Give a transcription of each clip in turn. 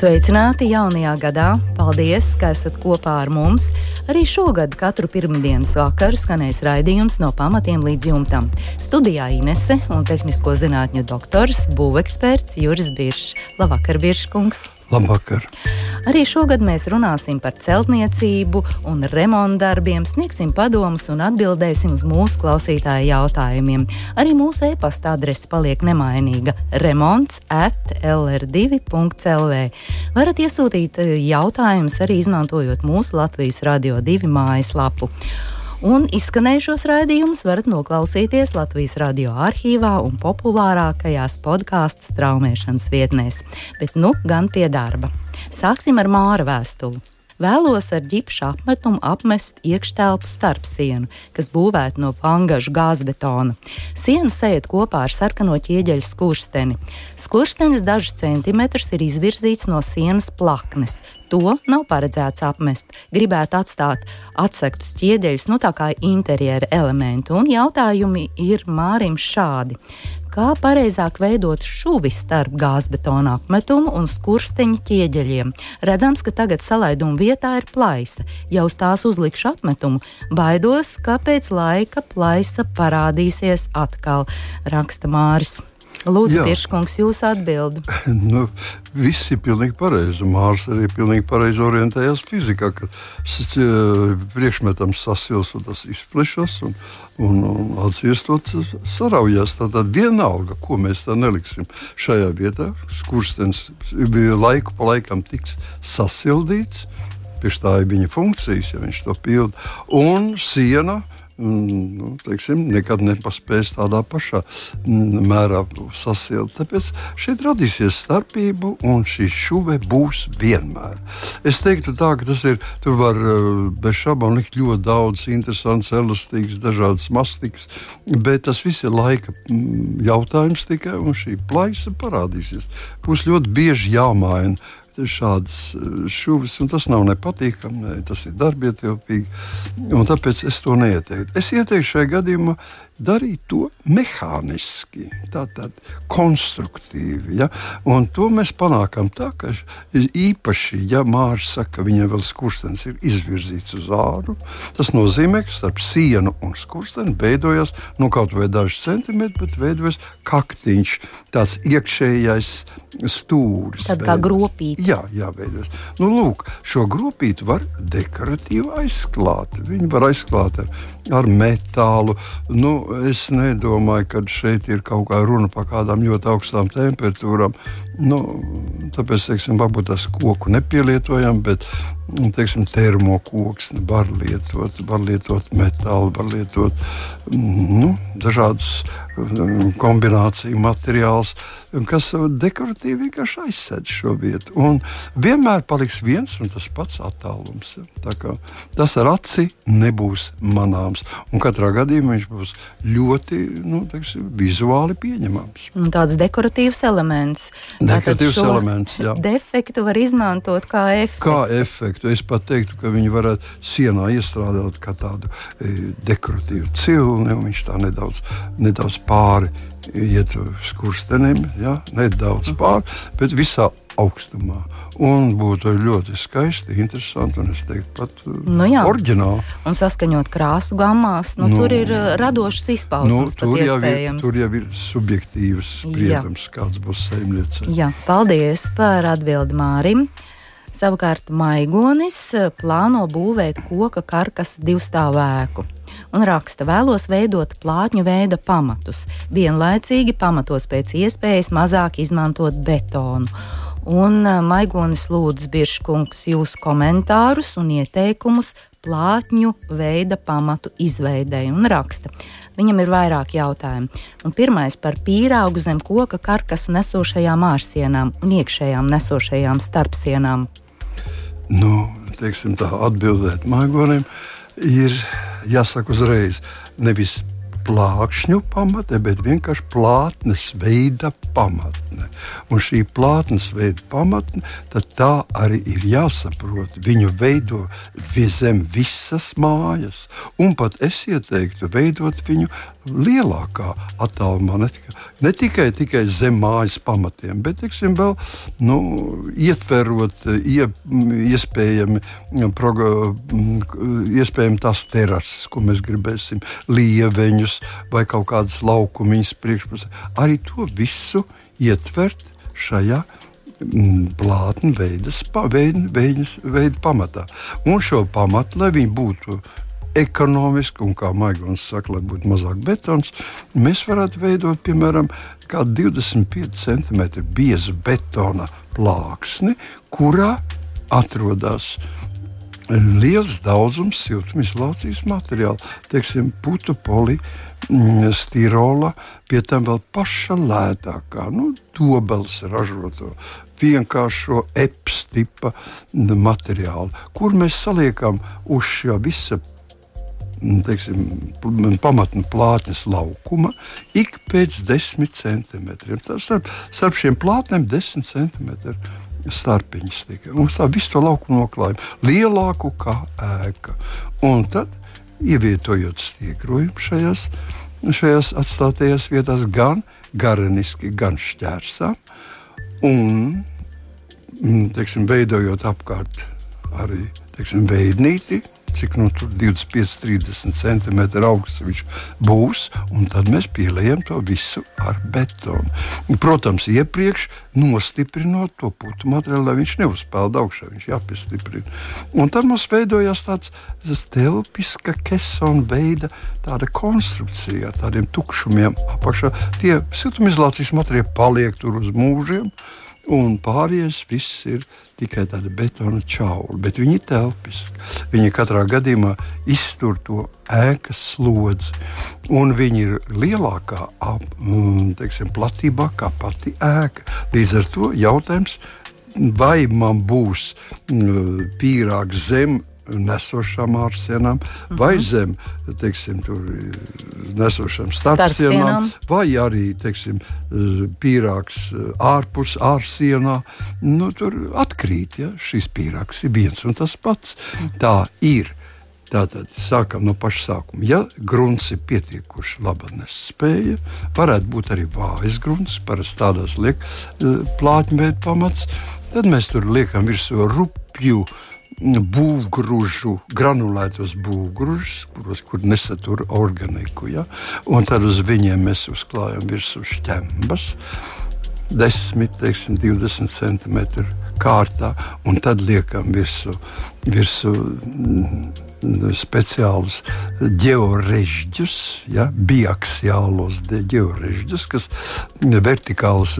Sveicināti jaunajā gadā! Paldies, ka esat kopā ar mums! Arī šogad katru pirmdienas vakaru skanēs raidījums no pamatiem līdz jumtam. Studijā Inese un tehnisko zinātņu doktors, būveksperts Juris Biršs. Labvakar, Birškungs! Labvakar! Arī šogad mēs runāsim par celtniecību un remontu darbiem, sniegsim padomus un atbildēsim uz mūsu klausītāju jautājumiem. Arī mūsu e-pasta adrese paliek nemainīga - remonds at lr2.lv. Varat iesūtīt eh, jautājumus arī izmantojot mūsu Latvijas Radio 2 mājaslapu. Un izskanējušos raidījumus varat noklausīties Latvijas radio arhīvā un populārākajās podkāstu straumēšanas vietnēs. Bet nu gan pie darba. Sāksim ar Māra vēstuli. Vēlos ar ģipšu apmetumu apmest iekštelpu starpsienu, kas būvēta no vangažu gāzbetona. Siena sēž kopā ar sarkano ķieģeļu skursteni. Skurstenis dažus centimetrus ir izvirzīts no sienas plaknes. To nav paredzēts apmest. Gribētu atstāt atsektus ķieģeļus, nu tā kā interjera elementu, un jautājumi ir Mārim šādi kā pareizāk veidot šuvi starp gāzbetona apmetumu un skursteņa ķieģeļiem. Redzams, ka tagad salaiduma vietā ir plaisa. Ja uz tās uzlikšu apmetumu, baidos, ka pēc laika plaisa parādīsies atkal, raksta Māris. Lūdzu, Tieškungs, jūsu atbildi. nu, viss ir pilnīgi pareizi. Mārs arī pilnīgi pareizi orientējās fizikā, ka priekšmetam sasils un tas izplešas un, un, un atsiestot saraujās. Tātad vienalga, ko mēs tā neliksim šajā vietā, skurstens laiku pa laikam tiks sasildīts. Pie tā ir viņa funkcijas, ja viņš to pilda. Un siena nu, teiksim, nekad nepaspēs tādā pašā mm, mērā sasilt. Tāpēc šeit radīsies starpība, un šī šuve būs vienmēr. Es teiktu, tā, ka tas ir. Tur var eh, bez šaubām likt ļoti daudz interesants, elastīgs, dažādas mastikas, bet tas viss ir laika mm, jautājums tikai, un šī plaisa parādīsies. Būs ļoti bieži jāmaina šādas eh, šuvis, un tas nav nepatīkami, ne, tas ir darbietilpīgi. Tāpēc es to neieteiktu. Es ieteiktu šajā gadījumā darīt to mehāniski, tātad konstruktīvi. Ja? Un to mēs panākam tā, ka īpaši, ja Mārcis saka, ka viņai vēl skurstenis ir izvirzīts uz āru, tas nozīmē, ka starp sienu un skursteni veidojas nu, kaut vai daži centimetri, bet veidojas kaktiņš, tāds iekšējais stūris. Tad kā gropīte. Jā, jā veidojas. Nu, lūk, šo gropīti var dekoratīvi aizklāt. Viņi var aizklāt ar, ar metālu. Nu, es nedomāju, ka šeit ir kaut kā runa par kādām ļoti augstām temperatūrām. Nu, tāpēc, teiksim, varbūt tas koku nepielietojam, bet teiksim, termokoks var lietot, var lietot metālu, var lietot nu, dažādas mm, kombināciju materiālus, kas dekoratīvi vienkārši aizsēž šo vietu. Un vienmēr paliks viens un tas pats attālums. Tas ar aci nebūs manāms. Un katrā gadījumā viņš būs ļoti nu, teiksim, vizuāli pieņemams. Un tāds dekoratīvs elements. Dekoratīvs elements jā. defektu var izmantot kā efektu. Kā efektu efektu. Es pat teiktu, ka viņi varētu sienā iestrādāt kā tādu e, dekoratīvu cilni, un viņš tā nedaudz, nedaudz pāri iet uz kurstenim, ja? nedaudz pāri, bet visā augstumā. Un būtu ļoti skaisti, interesanti un es teiktu, pat e, nu, oriģināli. Un saskaņot krāsu gammās, nu, nu, tur ir e, radošs izpausmes. Nu, tur, jau ir, tur jau ir subjektīvs jā. kāds būs saimniecības. Jā, paldies par atbildi Mārim. Savukārt Maigonis eh, plāno būvēt koka karkas divstāvēku un raksta, vēlos veidot plātņu veida pamatus, vienlaicīgi pamatos pēc iespējas mazāk izmantot betonu. Un eh, Maigonis lūdz Biržkungs jūsu komentārus un ieteikumus plātņu veida pamatu izveidēji un raksta. Viņam ir vairāk jautājumu. Un pirmais par pīrāgu zem koka karkas nesošajām ārsienām un iekšējām nesošajām starpsienām nu, tā atbildēt Maigonim, ir jāsaka uzreiz. Nevis plākšņu pamatne, bet vienkārši plātnes veida pamatne. Un šī plātnes veida pamatne, tā arī ir jāsaprot. Viņu veido zem visas mājas, un pat es ieteiktu veidot viņu lielākā attālumā, ne tikai, ne tikai, tikai zem mājas pamatiem, bet tiksim, vēl nu, ietverot ie, iespējami, proga, iespējami tās terases, ko mēs gribēsim, lieveņus vai kaut kādas laukumiņas priekšpusē. Arī to visu ietvert šajā plātni veidas, pa, veid, veid, veid pamatā. Un šo pamatu, lai viņi būtu ekonomiski, un kā Maigons saka, lai būtu mazāk betons, mēs varētu veidot, piemēram, 25 cm biezu betona plāksni, kurā atrodas liels daudzums siltumizolācijas materiālu, teiksim, putu poli. Stirola, pie tam vēl paša lētākā, nu, dobels ražoto, vienkāršo eps tipa materiālu, kur mēs saliekam uz šā visa teiksim, pamatnu plātnes laukuma ik pēc desmit centimetriem. Tā starp, starp šiem plātnēm desmit centimetri starpiņas tika. Mums tā visu to laukumu noklājuma lielāku kā ēka. Un tad, ievietojot stiegrojumu šajās, šajās atstātajās vietās, gan garaniski, gan šķērsā, un mm, teiksim, veidojot apkārt arī teiksim, veidnīti, cik nu, 25, 30 cm augsts viņš būs, tad mēs pieliekam to visu ar betonu. Protams, iepriekš nostiprinot to putu materiālu, lai viņš neuzpeld augšā, viņš jāpiestiprina. Un tad mums veidojās tāds telpiska kesona veida konstrukcija ar tādiem tukšumiem apakšā. Tie siltumizolācijas materiāli paliek tur uz mūžiem, un pārējais viss ir tikai tāda betona čaula, bet viņi ir telpiski. Viņi katrā gadījumā iztur to ēkas slodzi, un viņi ir lielākā ap, mm, teiksim, platībā kā pati ēka. Līdz ar to jautājums, vai man būs mm, pīrāgs zem nesošām ārsienām, mm -hmm. vai zem teiksim, tur, nesošām starpsienām, vai arī teiksim, pīrāgs ārpus ārsienā. Nu, tur atkrīt, ja šis pīrāgs ir viens un tas pats. Mm -hmm. Tā ir. Tātad sākam no paša sākuma. Ja grunts ir pietiekuši laba nespēja, varētu būt arī vājas grunts, parasti tādās liek plātņveida pamats, tad mēs tur liekam virsū rupju uh, būvgrūžu, granulētos būvgrūžus, kuros kur nesatur organiku. Ja? Un tad uz viņiem mēs uzklājam virsū šķembas, 10, teiksim, 20 cm kārtā, un tad liekam virsū, virsū mm, speciālus georežģus, ja, biaksiālos georežģus, kas vertikālas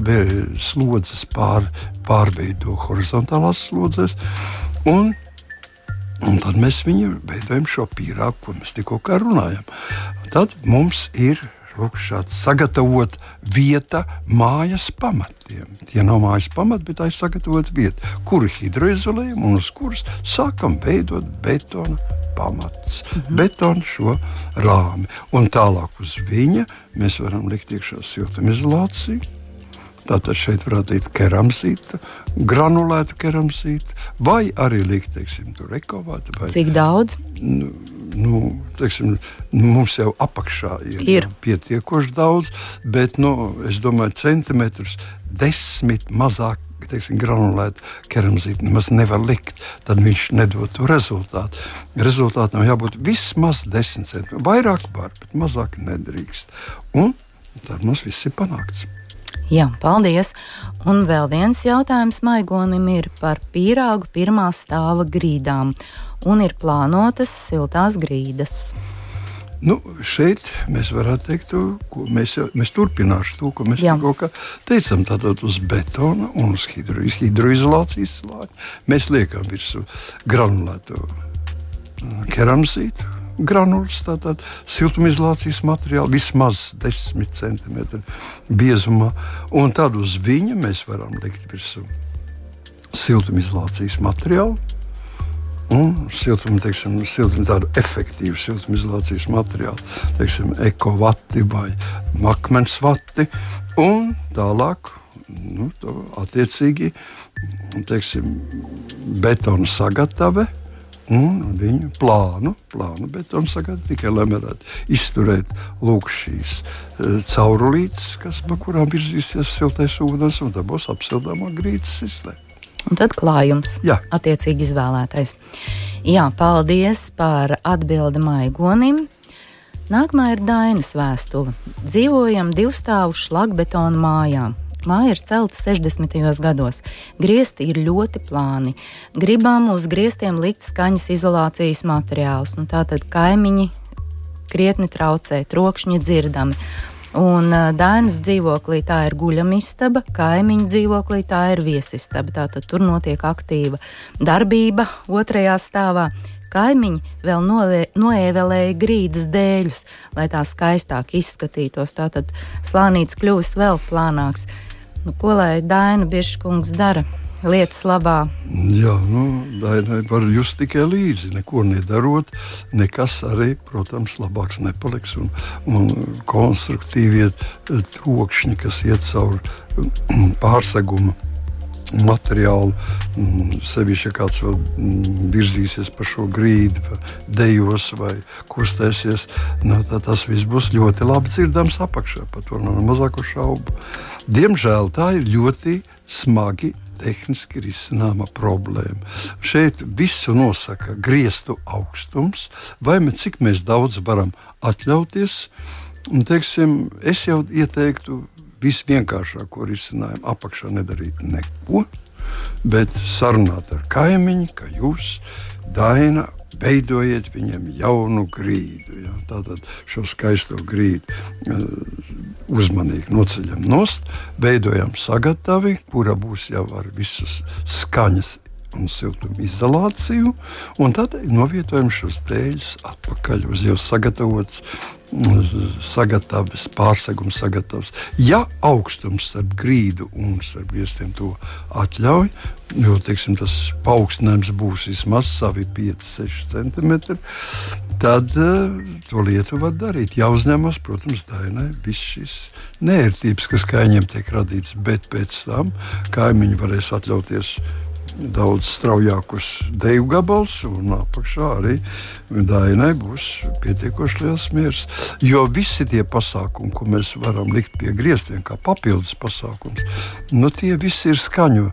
slodzes pār, pārveido horizontālās slodzes. Un Un tad mēs viņu veidojam šo pīrāgu, ko mēs tikko runājam. Tad mums ir šāds sagatavot vieta mājas pamatiem. Tie nav mājas pamati, bet tā ir sagatavot vieta, kuru hidroizolējam un uz kuras sākam veidot betona pamatus, mm -hmm. betonu šo rāmi. Un tālāk uz viņa mēs varam likt iekšā siltumizolāciju Tātad šeit varētu būt keramzīta, granulēta keramzīta, vai arī likt, teiksim, tur rekovāta. Vai, Cik daudz? Nu, nu, teiksim, nu, mums jau apakšā ir, ir. pietiekoši daudz, bet nu, es domāju, centimetrus desmit mazāk. Teiksim, granulēta keramzīta nemaz nevar likt, tad viņš nedod to rezultātu. Rezultātam jābūt vismaz 10 centimetriem. Vairāk var, bet mazāk nedrīkst. Un tad mums viss ir panākts. Jā, paldies. Un vēl viens jautājums Maigonim ir par pīrāgu pirmā stāva grīdām. Un ir plānotas siltās grīdas. Nu, šeit mēs varētu teikt, ko mēs, mēs turpināsim to, ko mēs tikko teicām. Tātad uz betona un uz hidro, hidroizolācijas slāņa mēs liekam virsmu granulēto keramzītu granulas, tātad siltumizolācijas materiālu, vismaz 10 cm biezumā. Un tad uz viņa mēs varam likt virsū siltumizolācijas materiālu. un siltuma, teiksim, siltuma tādu efektīvu siltumizolācijas materiālu, teiksim, ekovati vai makmens vati, un tālāk nu, attiecīgi teiksim, betona sagatave un viņu plānu, plānu betonu sagādāt, tikai lai varētu izturēt lūk, šīs uh, caurulītes, kas, pa kurām virzīsies siltais ūdens, un tā būs apsildāmā grīdas sistēma. Un tad klājums. Jā. Attiecīgi izvēlētais. Jā, paldies par atbildi Maigonim. Nākamā ir Dainas vēstule. Dzīvojam divstāvu šlagbetonu mājā. Māja ir celta 60. gados. Griezti ir ļoti plāni. Gribam uz grieztiem likt skaņas izolācijas materiālus. Nu, tātad kaimiņi krietni traucē, trokšņi dzirdami. Un Dainas dzīvoklī tā ir guļamistaba, kaimiņu dzīvoklī tā ir viesistaba. Tātad tur notiek aktīva darbība otrajā stāvā. Kaimiņi vēl novē, noēvelēja grīdas dēļus, lai tā skaistāk izskatītos. Tātad slānīts kļūst vēl plānāks. Nu, ko lai Daina Biržkungs dara? Lietas labā. Jā, nu, Dainai var just tikai līdzi. Neko nedarot, nekas arī, protams, labāks nepaliks. Un, un konstruktīvie eh, trokšņi, kas iet cauri pārseguma materiālu, mm, sevišķi, ja kāds vēl mm, virzīsies pa šo grīdu, dejos vai kustēsies, nu, tad tas viss būs ļoti labi dzirdams apakšā. Par to nav mazāko šaubu. Diemžēl tā ir ļoti smagi tehniski risināma problēma. Šeit visu nosaka griestu augstums, vai mēs cik mēs daudz varam atļauties. Un, teiksim, es jau ieteiktu visvienkāršāko risinājumu apakšā nedarīt neko, bet sarunāt ar kaimiņu, ka jūs, Daina, veidojiet viņiem jaunu grīdu. Ja? Tātad šo skaisto grīdu uh, uzmanīgi noceļam nost, veidojam sagatavi, kura būs jau ar visas skaņas un siltuma izolāciju, un tad novietojam šos dēļus atpakaļ uz jau sagatavotas sagatavs, pārsegums sagatavs. Ja augstums starp grīdu un starp griestiem to atļauj, jo teiksim, tas paaugstinājums būs vismaz savi 5-6 cm, tad uh, to lietu var darīt. Jāuzņemas, protams, dainai viss šis nērtības, kas kaimiņiem tiek radīts, bet pēc tam kaimiņi varēs atļauties daudz straujākus deju gabalus, un apakšā arī dainai būs pietiekoši liels miers. Jo visi tie pasākumi, ko mēs varam likt pie griestiem, kā papildus pasākums, nu, tie visi ir skaņu.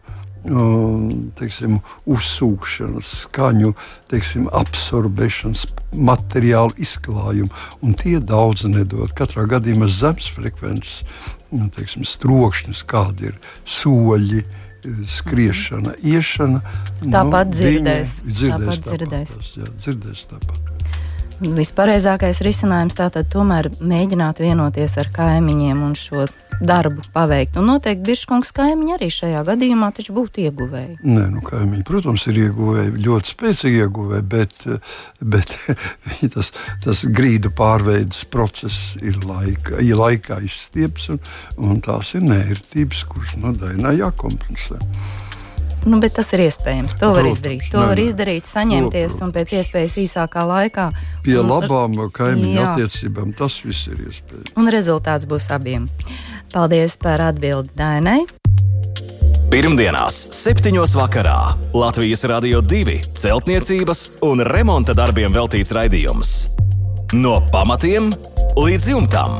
Teiksim, uzsūkšanas, skaņu, teiksim, absorbēšanas, materiālu izklājumu. Un tie daudz nedod. Katrā gadījumā zemes frekvences, nu, teiksim, strokšņus, kādi ir soļi, uh, skriešana, iešana. Tāpat nu, dzirdēs. Dzirdēs tāpat. dzirdēs. Tāpat, jā, dzirdēs tāpat. Vispareizākais risinājums tātad tomēr mēģināt vienoties ar kaimiņiem un šo darbu paveikt. Un noteikti Biržkungs kaimiņi arī šajā gadījumā taču būtu ieguvēji. Nē, nu kaimiņi, protams, ir ieguvēji, ļoti spēcīgi ieguvēji, bet, bet tas, tas grīdu pārveides process ir laika, ir laikā izstieps un, un tās ir nērtības, kuras no dainā jākompensē. Nu, bet tas ir iespējams. To Protams, var izdarīt. To ne, var izdarīt, saņemties protams. un pēc iespējas īsākā laikā. Pie un, labām kaimiņu jā. attiecībām tas viss ir iespējams. Un rezultāts būs abiem. Paldies par atbildi Dainai. Pirmdienās, 7. vakarā Latvijas Rādio 2 celtniecības un remonta darbiem veltīts raidījums. No pamatiem līdz jumtam.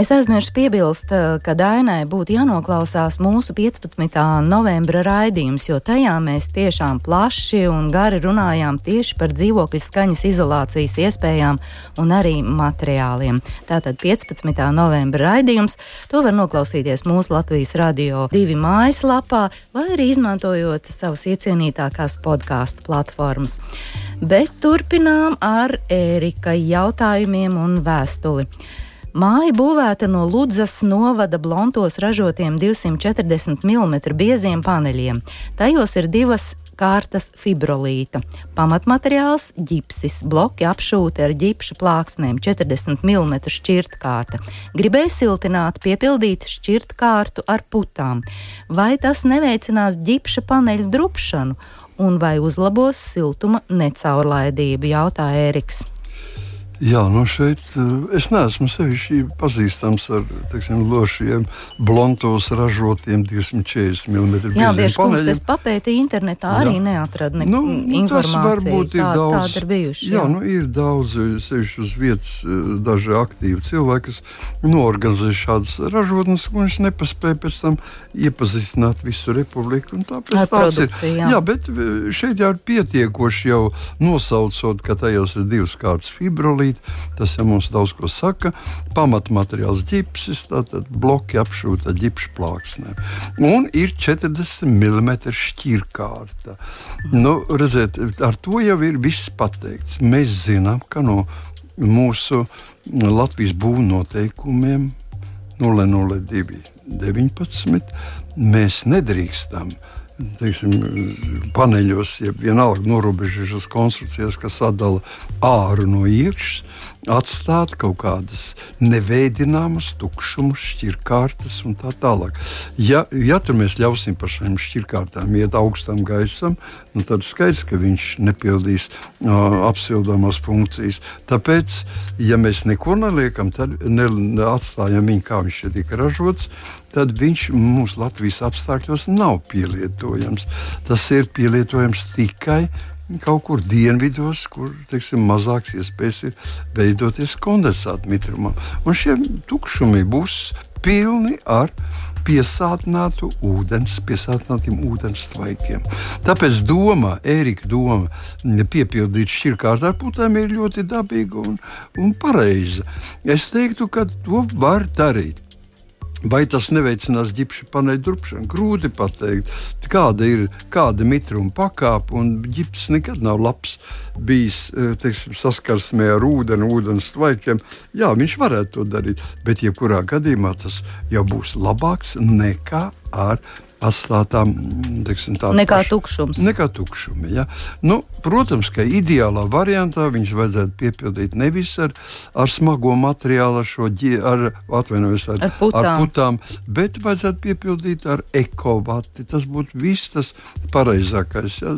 Es aizmirsu piebilst, eh, ka Dainai būtu jānoklausās mūsu 15. novembra raidījums, jo tajā mēs tiešām plaši un gari runājām tieši par dzīvokļu skaņas izolācijas iespējām un arī materiāliem. Tātad 15. novembra raidījums, to var noklausīties mūsu Latvijas radio divi mājaslapā vai arī izmantojot savas iecienītākās podkāstu platformas. Bet turpinām ar Ērika jautājumiem un vēstuli. Māja būvēta no Ludzas novada blontos ražotiem 240 mm bieziem paneļiem. Tajos ir divas kārtas fibrolīta. Pamatmateriāls - ģipsis, bloki apšūti ar ģipša plāksnēm, 40 mm šķirtkārta. Gribēju siltināt, piepildīt šķirtkārtu ar putām. Vai tas neveicinās ģipša paneļu drupšanu? Un vai uzlabos siltuma necaurlaidību, jautāja Eriks. Jā, nu šeit eh, es neesmu sevišķi pazīstams ar teiksim, lošiem, blondos ražotiem 240 mm. Jā, bieži kungs, es papētīju internetā, arī jā. neatradu ne, nu, nu, informāciju. Tas varbūt ir tā, daudz. Ir bijuši, jā. jā, nu ir daudz, sevišķi uz vietas eh, daži aktīvi cilvēki, kas norganizē šādas ražotnes, un viņš nepaspēja pēc tam iepazīstināt visu republiku. Tāpēc tāds ir. Jā. jā, bet eh, šeit jau ir pietiekoši jau nosaucot, ka tajos ir divas kārtas fibrolīti darīt. Tas jau mums daudz ko saka. Pamatmateriāls ģipsis, tātad bloki apšūta ģipša plāksnē. Un ir 40 mm šķirkārta. Nu, redziet, ar to jau ir viss pateikts. Mēs zinām, ka no mūsu Latvijas būvnoteikumiem 002 19 mēs nedrīkstam teiksim, paneļos, ja vienalga norobežošas konstrukcijas, kas sadala āru no iekšas, atstāt kaut kādas neveidināmas, tukšumus, šķirkārtas un tā tālāk. Ja, ja tur mēs ļausim par šīm šķirkārtām iet augstam gaisam, nu tad skaidrs, ka viņš nepildīs uh, apsildāmās funkcijas. Tāpēc, ja mēs neko neliekam, tad ne, atstājam viņu, kā viņš šeit tika ražots, tad viņš mūsu Latvijas apstākļos nav pielietojams. Tas ir pielietojams tikai kaut kur dienvidos, kur teiksim, mazāks iespējas ir veidoties kondensāta mitrumam. Un šie tukšumi būs pilni ar piesātinātu ūdens, piesātinātiem ūdens tvaikiem. Tāpēc doma, Erika doma, piepildīt šķirkārtu ar putēm ir ļoti dabīga un, un pareiza. Es teiktu, ka to var darīt. Vai tas neveicinās ģipša paneļu drupšanu? Grūti pateikt, kāda ir kāda mitruma pakāpe, ģips nekad nav labs bijis eh, teiksim, saskarsmē ar ūdeni, ūdens tvaikiem. Jā, viņš varētu to darīt, bet jebkurā gadījumā tas jau būs labāks nekā ar atstātām teiksim, nekā paši, tukšums. Nekā tukšumi, ja? nu, protams, ka ideālā variantā viņus vajadzētu piepildīt nevis ar, ar smago materiālu, ar, ar, ar, ar, putām. ar putām, bet vajadzētu piepildīt ar ekovati. Tas būtu viss tas pareizākais. Ja?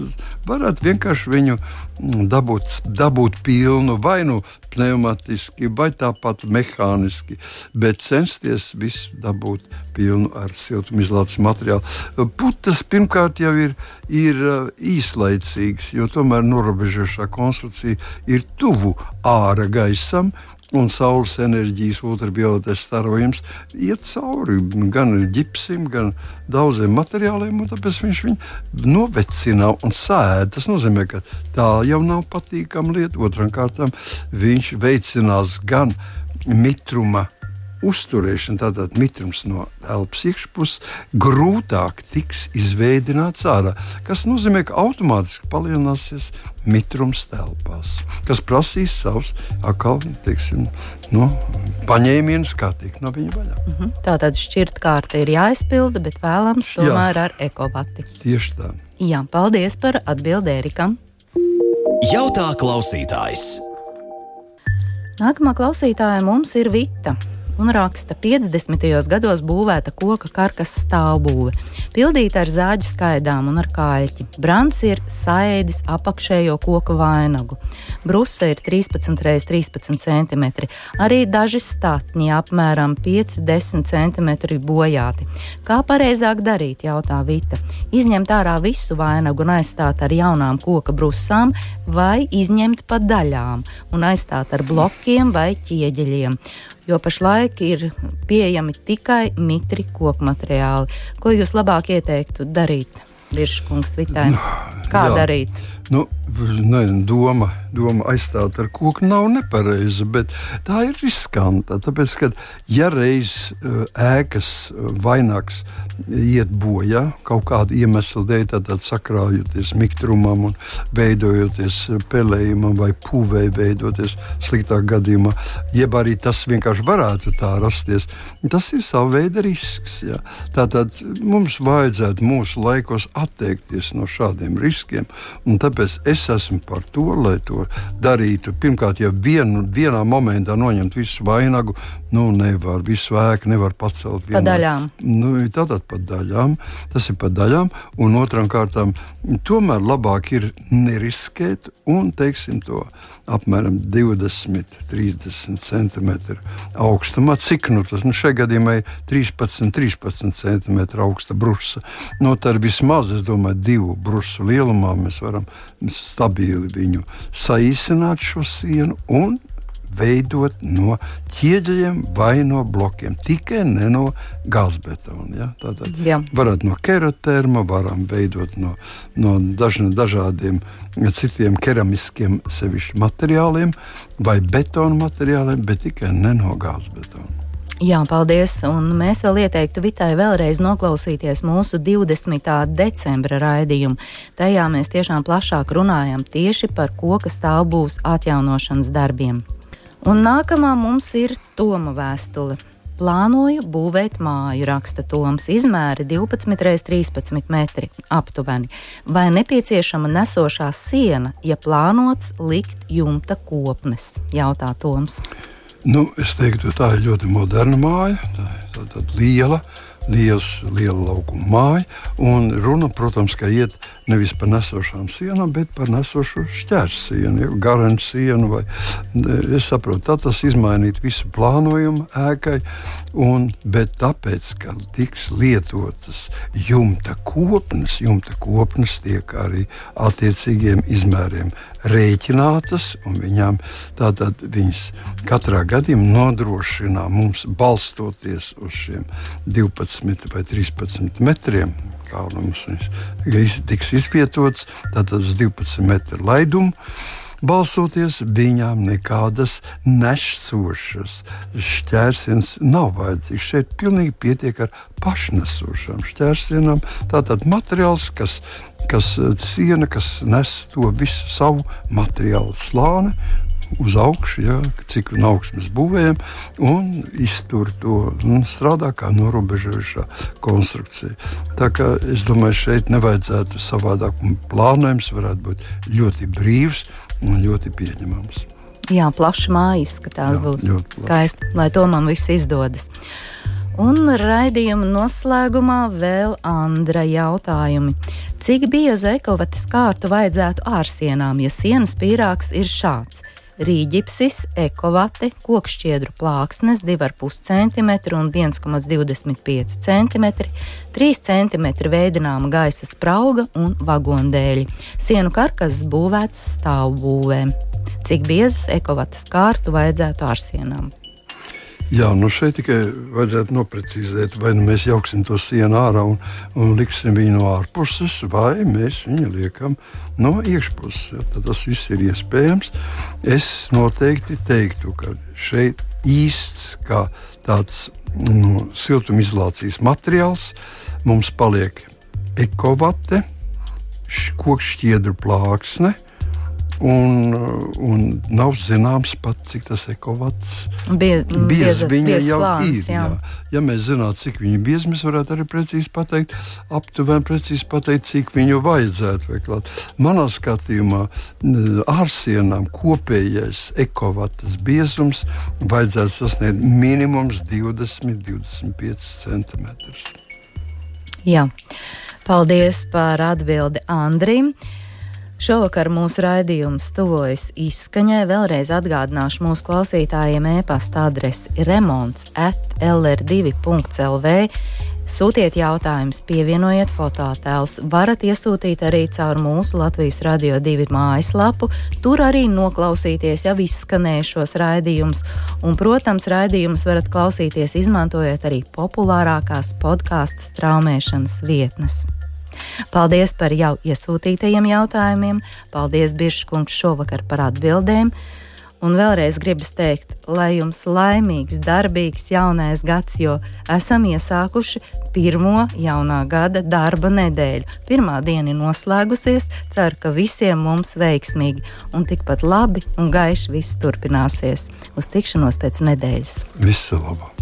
Varētu vienkārši viņu mm, dabūt, dabūt pilnu vai nu pneumatiski, vai tāpat mehāniski, bet censties visu dabūt pilnu ar siltumizolācijas materiālu. Putas pirmkārt jau ir, ir uh, īslaicīgas, jo tomēr norobežošā konstrukcija ir tuvu ārā gaisam. Un saules enerģijas ultravioletais starojums iet cauri gan ģipsim, gan daudziem materiāliem, un tāpēc viņš viņu novecina un sēž. Tas nozīmē, ka tā jau nav patīkama lieta. Otrām kārtām viņš veicinās gan mitruma uzturēšana, tātad mitrums no elpas iekšpuses, grūtāk tiks izveidināts ārā. Tas nozīmē, ka automātiski palielināsies mitrums telpās, kas prasīs savus atkal, teiksim, no, paņēmienus, kā tikt no viņa vaļā. Mm -hmm. Tā tad šķirtkārta ir jāizpilda, bet vēlams tomēr Jā. ar ekovati. Tieši tā. Jā, paldies par atbildi Erikam. Jautā klausītājs. Nākamā klausītāja mums ir Vita un raksta 50. gados būvēta koka karkas stāvbūve, pildīta ar zāģu skaidām un ar kāļķi. Brants ir saēdis apakšējo koka vainagu. Brusa ir 13 x 13 cm, arī daži statņi apmēram 5-10 cm bojāti. Kā pareizāk darīt, jautā Vita. Izņemt ārā visu vainagu un aizstāt ar jaunām koka brusām, vai izņemt pa daļām un aizstāt ar blokiem vai ķieģeļiem jo pašlaik ir pieejami tikai mitri koku materiāli. Ko jūs labāk ieteiktu darīt? Virskungs, Vitai. Kā Jā. darīt? Nu, ne, doma, doma aizstāt ar koku nav nepareiza, bet tā ir riskanta. Tāpēc, ka ja reiz uh, ēkas uh, vainags iet bojā kaut kāda iemesla dēļ, tad, sakrājoties miktrumam un veidojoties pelējumam vai pūvei, veidoties sliktā gadījumā, jeb arī tas vienkārši varētu tā rasties, tas ir sava veida risks. Ja. Tātad mums vajadzētu mūsu laikos atteikties no šādiem riskiem, un tāpēc es esmu par to, lai to darītu. Pirmkārt, ja vienu, vienā momentā noņemt visu vainagu, nu nevar, visu ēku nevar pacelt. Vienā. Pa daļām. Nu, tātad pa daļām, tas ir pa daļām, un otram kārtām tomēr labāk ir neriskēt un, teiksim, to apmēram 20, 30 cm augstumā. Cik nu tas nu, šajā gadījumā ir 13, 13 cm augsta brusa. No nu, tā ir vismaz, es domāju, divu brusu lielumā mēs varam stabili viņu saīsināt šo sienu un veidot no ķieģeļiem vai no blokiem, tikai ne no gāzbetona. Ja? Tātad Jā. varat no keroterma, varam veidot no, no daž, dažādiem citiem keramiskiem materiāliem vai betona materiāliem, bet tikai ne no gāzbetona. Jā, paldies. Un mēs vēl ieteiktu Vitai vēlreiz noklausīties mūsu 20. decembra raidījumu. Tajā mēs tiešām plašāk runājam tieši par koka stāvbūs atjaunošanas darbiem. Un nākamā mums ir Toma vēstule. Plānoju būvēt māju, raksta Toms. Izmēri 12 x 13 metri aptuveni. Vai nepieciešama nesošā siena, ja plānots likt jumta kopnes? Jautā Toms. Nu, es teiktu, tā ir ļoti moderna māja, tā ir tāda liela liels, liela laukuma māja. Un runa, protams, ka iet nevis par nesošām sienām, bet par nesošu šķērsienu, ja, garantiju sienu. Vai, es saprotu, tā tas izmainīt visu plānojumu ēkai, un, bet tāpēc, ka tiks lietotas jumta kopnes, jumta kopnes tiek arī attiecīgiem izmēriem rēķinātas, un viņām tātad viņas katrā gadījumā nodrošina mums balstoties uz šiem 12 vai 13 metriem, kā mums viņas tiks izvietots, tātad uz 12 metru laidumu. Balsoties viņām nekādas nesošas šķērsienas nav vajadzīgs. Šeit pilnīgi pietiek ar pašnesošām šķērsienām. Tātad materiāls, kas kas siena, kas nes to visu savu materiālu slāni uz augšu, ja, cik augstu mēs būvējam, un iztur to un strādā kā norobežojošā konstrukcija. Tā kā es domāju, šeit nevajadzētu savādāk, un plānojums varētu būt ļoti brīvs un ļoti pieņemams. Jā, plaša māja izskatās, Jā, būs skaisti, lai to man viss izdodas. Un raidījuma noslēgumā vēl Andra jautājumi. Cik biezu ekovatas kārtu vajadzētu ārsienām, ja sienas pīrāgs ir šāds? Rīģipsis, ekovate, kokšķiedru plāksnes 2,5 cm un 1,25 cm, 3 cm veidināma gaisa sprauga un vagondēļi. Sienu karkas būvēts stāvbūvēm. Cik biezas ekovatas kārtu vajadzētu ārsienām? Jā, nu šeit tikai vajadzētu noprecizēt, vai nu mēs jauksim to sienu ārā un, un liksim viņu no ārpuses, vai mēs viņu liekam no iekšpuses. Ja, tad tas viss ir iespējams. Es noteikti teiktu, ka šeit īsts kā tāds nu, siltumizolācijas materiāls mums paliek ekovate, kokšķiedru plāksne Un, un nav zināms pat, cik tas ekovats Bie, biez viņa biez jau slānis, ir. Jā. Jā. Ja mēs zinātu, cik viņa ir bieza, mēs varētu arī precīzi pateikt, aptuveni precīzi pateikt, cik viņu vajadzētu veiklāt. Manā skatījumā ārsienām kopējais ekovatas biezums vajadzētu sasniegt minimums 20-25 cm. Jā. Paldies par atbildi Andrim. Šovakar mūsu raidījums tuvojas izskaņai. Vēlreiz atgādināšu mūsu klausītājiem e-pasta adresi remonds at lr2.lv. Sūtiet jautājumus, pievienojiet fototēlus. Varat iesūtīt arī caur mūsu Latvijas radio divu mājaslapu. Tur arī noklausīties jau izskanējušos raidījumus. Un, protams, raidījumus varat klausīties izmantojot arī populārākās podkāstu straumēšanas vietnes. Paldies par jau iesūtītajiem jautājumiem. Paldies, Biržkungs, šovakar par atbildēm. Un vēlreiz gribas teikt, lai jums laimīgs, darbīgs jaunais gads, jo esam iesākuši pirmo jaunā gada darba nedēļu. Pirmā diena ir noslēgusies, ceru, ka visiem mums veiksmīgi un tikpat labi un gaiši viss turpināsies. Uz tikšanos pēc nedēļas. Visu labu!